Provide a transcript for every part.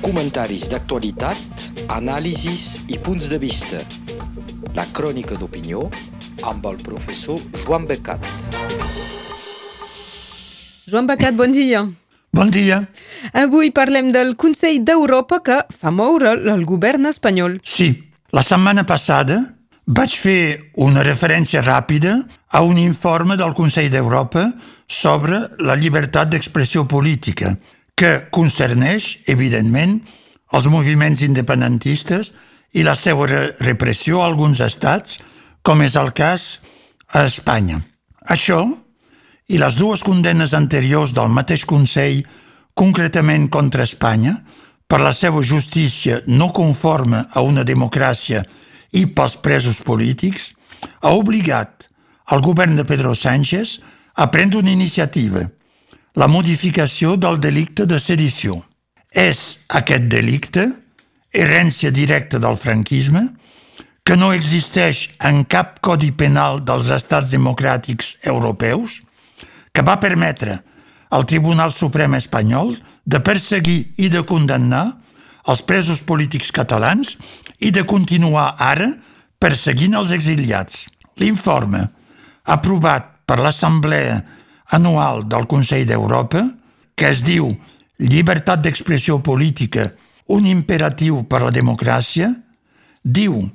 Comentaris d'actualitat, anàlisis i punts de vista. La crònica d'opinió amb el professor Joan Becat. Joan Becat, bon dia. Bon dia. Avui parlem del Consell d'Europa que fa moure el govern espanyol. Sí, la setmana passada vaig fer una referència ràpida a un informe del Consell d'Europa sobre la llibertat d'expressió política, que concerneix, evidentment, els moviments independentistes i la seva repressió a alguns estats, com és el cas a Espanya. Això i les dues condenes anteriors del mateix Consell, concretament contra Espanya, per la seva justícia no conforme a una democràcia i pels presos polítics, ha obligat el govern de Pedro Sánchez a prendre una iniciativa, la modificació del delicte de sedició. És aquest delicte, herència directa del franquisme, que no existeix en cap codi penal dels estats democràtics europeus, que va permetre al Tribunal Suprem espanyol de perseguir i de condemnar els presos polítics catalans i de continuar ara perseguint els exiliats. L'informe, aprovat per l'Assemblea Anual del Consell d'Europa, que es diu Llibertat d'expressió política, un imperatiu per la democràcia, diu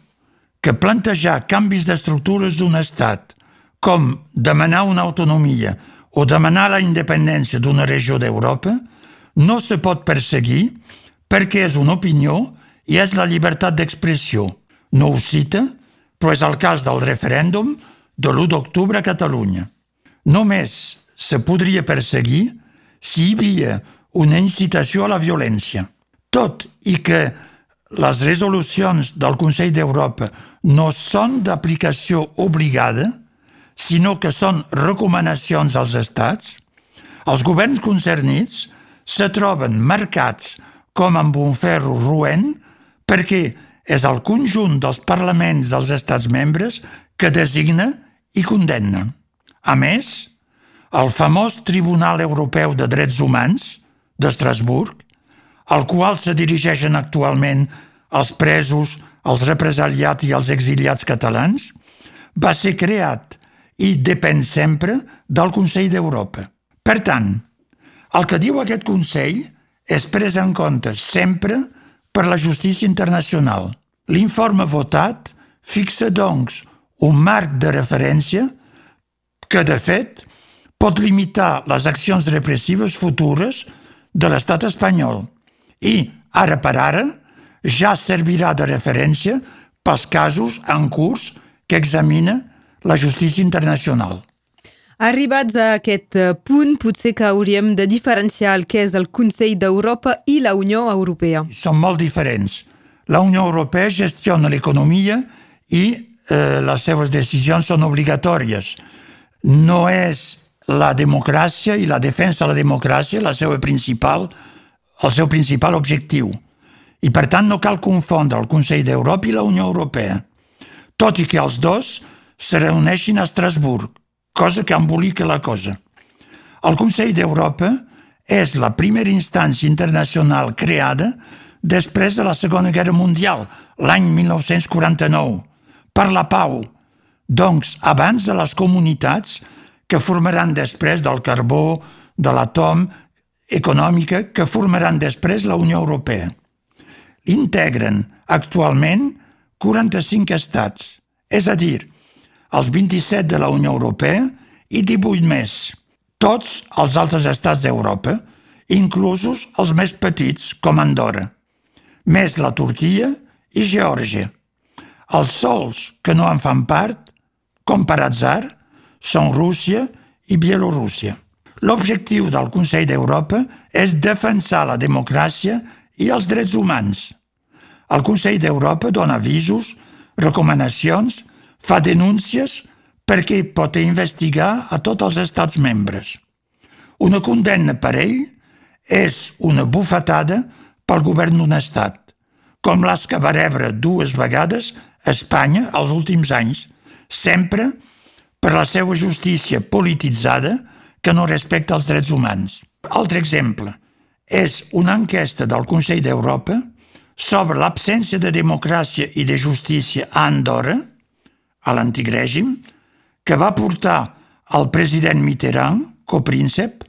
que plantejar canvis d'estructures d'un estat, com demanar una autonomia o demanar la independència d'una regió d'Europa, no se pot perseguir perquè és una opinió i és la llibertat d'expressió. No ho cita, però és el cas del referèndum de l'1 d'octubre a Catalunya. Només se podria perseguir si hi havia una incitació a la violència. Tot i que les resolucions del Consell d'Europa no són d'aplicació obligada, sinó que són recomanacions als estats, els governs concernits se troben marcats com amb un ferro roent perquè és el conjunt dels parlaments dels estats membres que designa i condemna. A més, el famós Tribunal Europeu de Drets Humans d'Estrasburg, al qual se dirigeixen actualment els presos, els represaliats i els exiliats catalans, va ser creat i depèn sempre del Consell d'Europa. Per tant, el que diu aquest Consell és pres en compte sempre per la justícia internacional. L'informe votat fixa, doncs, un marc de referència que, de fet, pot limitar les accions repressives futures de l'estat espanyol i, ara per ara, ja servirà de referència pels casos en curs que examina la justícia internacional. Arribats a aquest eh, punt, potser que hauríem de diferenciar el que és el Consell d'Europa i la Unió Europea. Són molt diferents. La Unió Europea gestiona l'economia i eh, les seves decisions són obligatòries. No és la democràcia i la defensa de la democràcia la seva principal, el seu principal objectiu. I per tant no cal confondre el Consell d'Europa i la Unió Europea. Tot i que els dos se reuneixin a Estrasburg, cosa que embolica la cosa. El Consell d'Europa és la primera instància internacional creada després de la Segona Guerra Mundial, l'any 1949, per la pau, doncs abans de les comunitats que formaran després del carbó, de l'atom, econòmica, que formaran després la Unió Europea. Integren actualment 45 estats, és a dir, els 27 de la Unió Europea i 18 més, tots els altres estats d'Europa, inclusos els més petits, com Andorra, més la Turquia i Geòrgia. Els sols que no en fan part, com per atzar, són Rússia i Bielorússia. L'objectiu del Consell d'Europa és defensar la democràcia i els drets humans. El Consell d'Europa dona avisos, recomanacions fa denúncies perquè pot investigar a tots els estats membres. Una condemna per ell és una bufetada pel govern d'un estat, com les que va rebre dues vegades Espanya els últims anys, sempre per la seva justícia polititzada que no respecta els drets humans. Altre exemple és una enquesta del Consell d'Europa sobre l'absència de democràcia i de justícia a Andorra, a l'antic règim, que va portar el president Mitterrand, copríncep,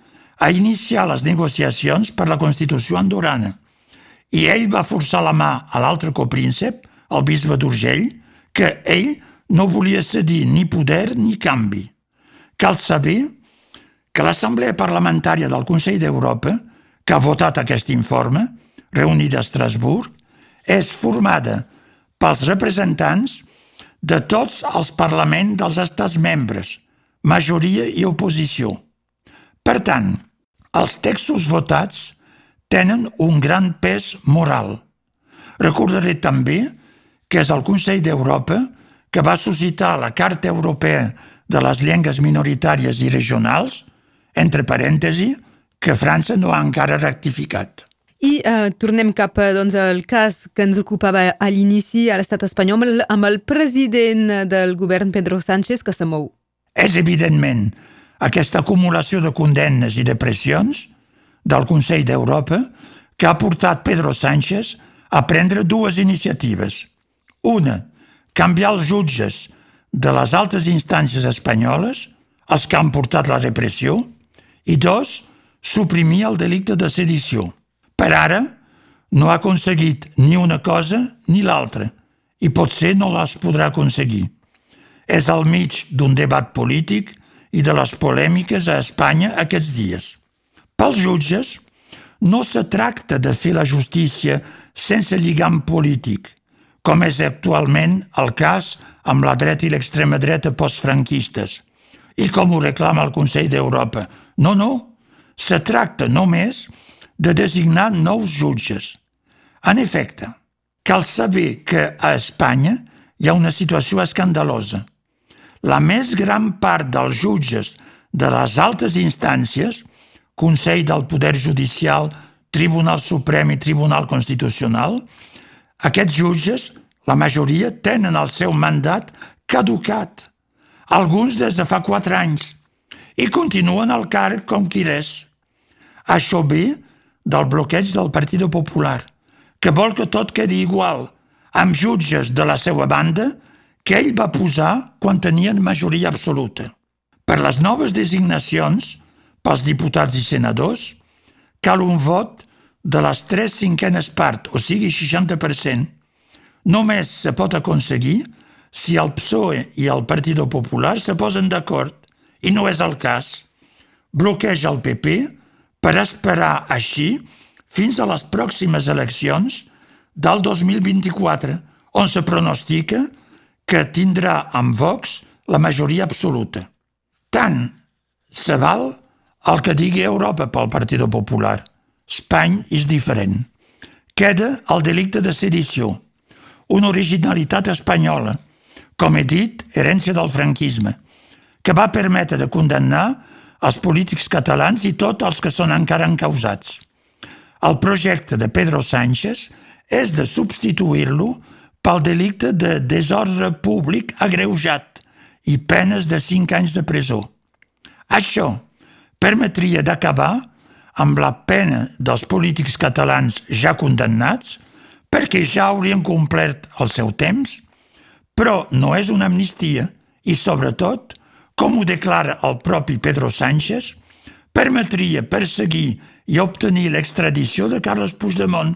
a iniciar les negociacions per la Constitució andorana. I ell va forçar la mà a l'altre copríncep, el bisbe d'Urgell, que ell no volia cedir ni poder ni canvi. Cal saber que l'Assemblea Parlamentària del Consell d'Europa, que ha votat aquest informe, reunida a Estrasburg, és formada pels representants de tots els parlaments dels estats membres, majoria i oposició. Per tant, els textos votats tenen un gran pes moral. Recordaré també que és el Consell d'Europa que va suscitar la Carta Europea de les Llengües Minoritàries i Regionals, entre parèntesi, que França no ha encara rectificat. I uh, tornem cap doncs, al cas que ens ocupava a l'inici a l'estat espanyol amb el, amb el president del govern Pedro Sánchez que se mou. És evidentment aquesta acumulació de condemnes i de pressions del Consell d'Europa que ha portat Pedro Sánchez a prendre dues iniciatives. Una, canviar els jutges de les altes instàncies espanyoles, els que han portat la repressió, i dos, suprimir el delicte de sedició. Per ara, no ha aconseguit ni una cosa ni l'altra i potser no les podrà aconseguir. És al mig d'un debat polític i de les polèmiques a Espanya aquests dies. Pels jutges, no se tracta de fer la justícia sense lligam polític, com és actualment el cas amb la dreta i l'extrema dreta postfranquistes, i com ho reclama el Consell d'Europa. No, no, se tracta només de designar nous jutges. En efecte, cal saber que a Espanya hi ha una situació escandalosa. La més gran part dels jutges de les altes instàncies, Consell del Poder Judicial, Tribunal Suprem i Tribunal Constitucional, aquests jutges, la majoria, tenen el seu mandat caducat, alguns des de fa quatre anys, i continuen al càrrec com qui res. Això ve del bloqueig del Partit Popular, que vol que tot quedi igual, amb jutges de la seva banda que ell va posar quan tenien majoria absoluta. Per les noves designacions, pels diputats i senadors, cal un vot de les tres cinquenes part, o sigui 60%, només se pot aconseguir si el PSOE i el Partit Popular se posen d'acord, i no és el cas. Bloqueja el PP per esperar així fins a les pròximes eleccions del 2024, on se pronostica que tindrà amb Vox la majoria absoluta. Tant se val el que digui Europa pel Partit Popular – Espany és diferent. Queda el delicte de sedició, una originalitat espanyola, com he dit, herència del franquisme, que va permetre de condemnar els polítics catalans i tots els que són encara encausats. El projecte de Pedro Sánchez és de substituir-lo pel delicte de desordre públic agreujat i penes de 5 anys de presó. Això permetria d'acabar amb la pena dels polítics catalans ja condemnats, perquè ja haurien complert el seu temps, però no és una amnistia i, sobretot, com ho declara el propi Pedro Sánchez, permetria perseguir i obtenir l'extradició de Carles Puigdemont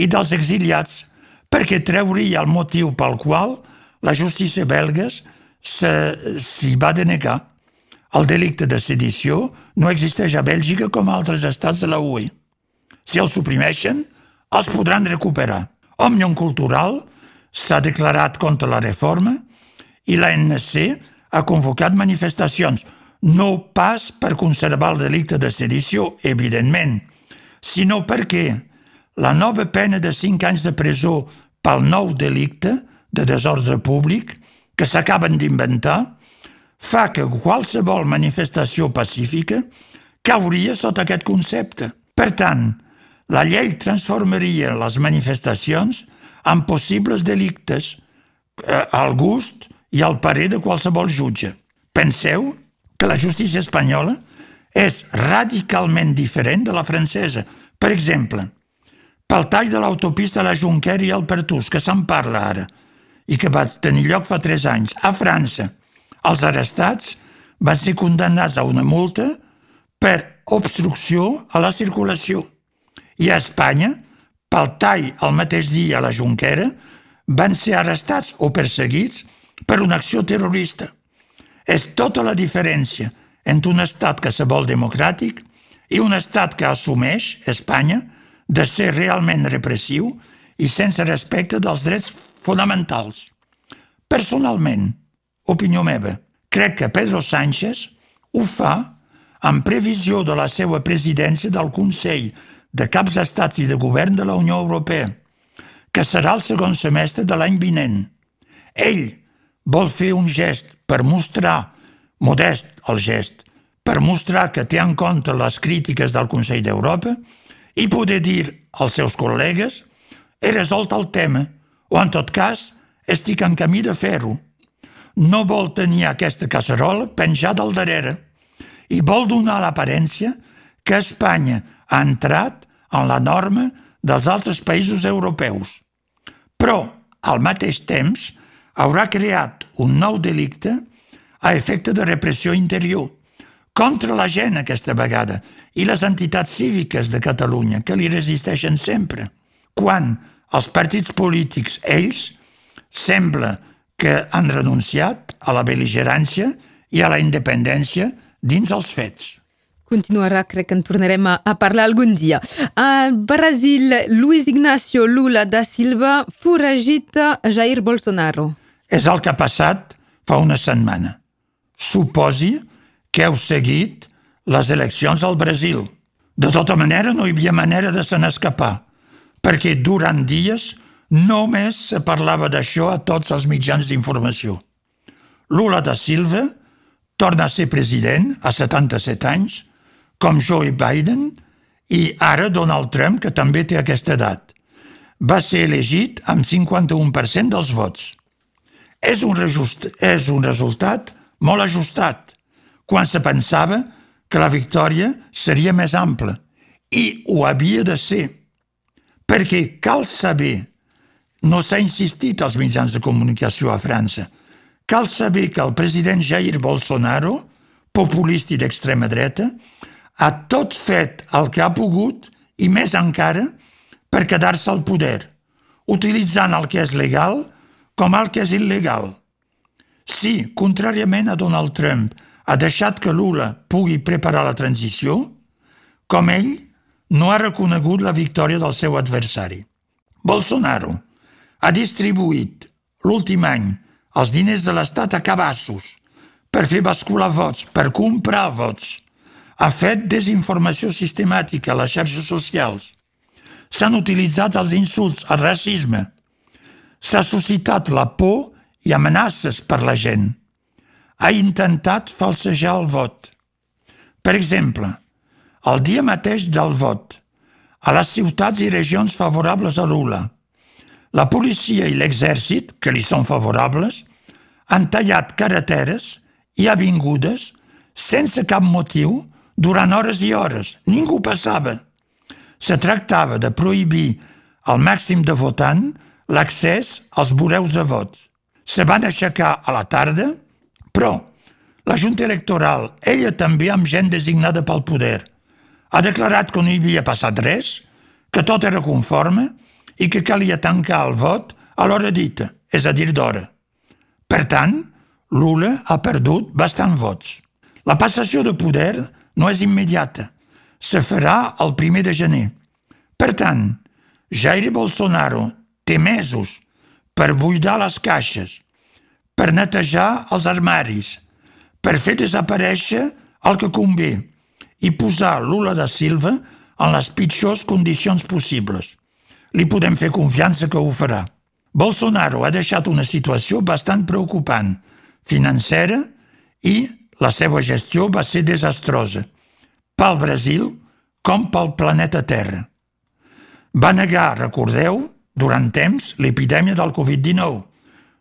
i dels exiliats perquè treuria el motiu pel qual la justícia belgues s'hi va denegar. El delicte de sedició no existeix a Bèlgica com a altres estats de la UE. Si els suprimeixen, els podran recuperar. Òmnium Cultural s'ha declarat contra la reforma i l'ANC ha convocat manifestacions, no pas per conservar el delicte de sedició, evidentment, sinó perquè la nova pena de 5 anys de presó pel nou delicte de desordre públic que s'acaben d'inventar fa que qualsevol manifestació pacífica cauria sota aquest concepte. Per tant, la llei transformaria les manifestacions en possibles delictes eh, al gust i al parer de qualsevol jutge. Penseu que la justícia espanyola és radicalment diferent de la francesa, Per exemple, pel tall de l'autopista la Junquera i al Pertús, que se'n parla ara, i que va tenir lloc fa tres anys, a França, els arrestats van ser condemnats a una multa per obstrucció a la circulació. I a Espanya, pel tall el mateix dia a la Junquera, van ser arrestats o perseguits per una acció terrorista. És tota la diferència entre un estat que se vol democràtic i un estat que assumeix, Espanya, de ser realment repressiu i sense respecte dels drets fonamentals. Personalment, opinió meva, crec que Pedro Sánchez ho fa en previsió de la seva presidència del Consell de Caps d'Estats i de Govern de la Unió Europea, que serà el segon semestre de l'any vinent. Ell vol fer un gest per mostrar, modest el gest, per mostrar que té en compte les crítiques del Consell d'Europa i poder dir als seus col·legues he resolt el tema, o en tot cas estic en camí de fer-ho. No vol tenir aquesta casserola penjada al darrere i vol donar l'aparència que Espanya ha entrat en la norma dels altres països europeus. Però, al mateix temps, haurà creat un nou delicte a efecte de repressió interior contra la gent aquesta vegada i les entitats cíviques de Catalunya que li resisteixen sempre. Quan els partits polítics, ells, sembla que han renunciat a la beligerància i a la independència dins els fets. Continuarà, crec que en tornarem a, a parlar algun dia. A Brasil, Luis Ignacio Lula da Silva foragita Jair Bolsonaro. És el que ha passat fa una setmana. Suposi que heu seguit les eleccions al Brasil. De tota manera, no hi havia manera de se n'escapar, perquè durant dies només se parlava d'això a tots els mitjans d'informació. Lula da Silva torna a ser president a 77 anys, com Joe Biden i ara Donald Trump, que també té aquesta edat. Va ser elegit amb 51% dels vots. És un, rejust, és un resultat molt ajustat, quan se pensava que la victòria seria més ampla, i ho havia de ser, perquè cal saber, no s'ha insistit als mitjans de comunicació a França, Cal saber que el president Jair Bolsonaro, populista i d'extrema dreta, ha tot fet el que ha pogut i més encara per quedar-se al poder, utilitzant el que és legal com el que és il·legal. Si, contràriament a Donald Trump, ha deixat que Lula pugui preparar la transició, com ell no ha reconegut la victòria del seu adversari. Bolsonaro ha distribuït l'últim any els diners de l'Estat a cabassos, per fer bascular vots, per comprar vots. Ha fet desinformació sistemàtica a les xarxes socials. S'han utilitzat els insults, el racisme. S'ha suscitat la por i amenaces per la gent. Ha intentat falsejar el vot. Per exemple, el dia mateix del vot, a les ciutats i regions favorables a Lula, la policia i l'exèrcit, que li són favorables, han tallat carreteres i avingudes sense cap motiu durant hores i hores. Ningú passava. Se tractava de prohibir al màxim de votant l'accés als bureus de vots. Se van aixecar a la tarda, però la Junta Electoral, ella també amb gent designada pel poder, ha declarat que no hi havia passat res, que tot era conforme i que calia tancar el vot a l'hora dita, és a dir, d'hora. Per tant, Lula ha perdut bastant vots. La passació de poder no és immediata. Se farà el primer de gener. Per tant, Jair Bolsonaro té mesos per buidar les caixes, per netejar els armaris, per fer desaparèixer el que convé i posar Lula da Silva en les pitjors condicions possibles. Li podem fer confiança que ho farà. Bolsonaro ha deixat una situació bastant preocupant, financera, i la seva gestió va ser desastrosa, pel Brasil com pel planeta Terra. Va negar, recordeu, durant temps l'epidèmia del Covid-19.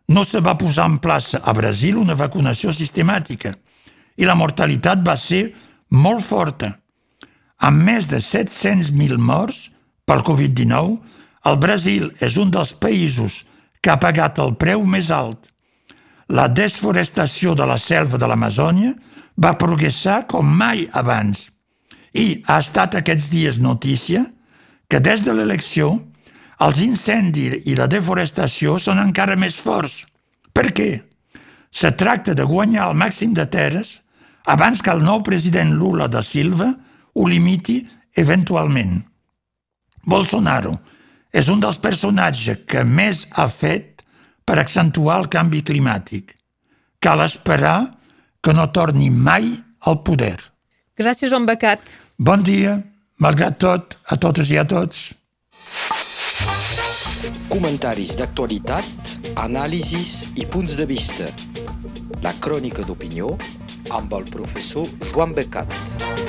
No se va posar en plaça a Brasil una vacunació sistemàtica i la mortalitat va ser molt forta. Amb més de 700.000 morts pel Covid-19, el Brasil és un dels països que ha pagat el preu més alt. La desforestació de la selva de l'Amazònia va progressar com mai abans i ha estat aquests dies notícia que des de l'elecció els incendis i la deforestació són encara més forts. Per què? Se tracta de guanyar el màxim de terres abans que el nou president Lula da Silva ho limiti eventualment. Bolsonaro és un dels personatges que més ha fet per accentuar el canvi climàtic. Cal esperar que no torni mai al poder. Gràcies, Joan Becat. Bon dia, malgrat tot, a totes i a tots. Comentaris d'actualitat, anàlisis i punts de vista. La crònica d'opinió amb el professor Joan Becat.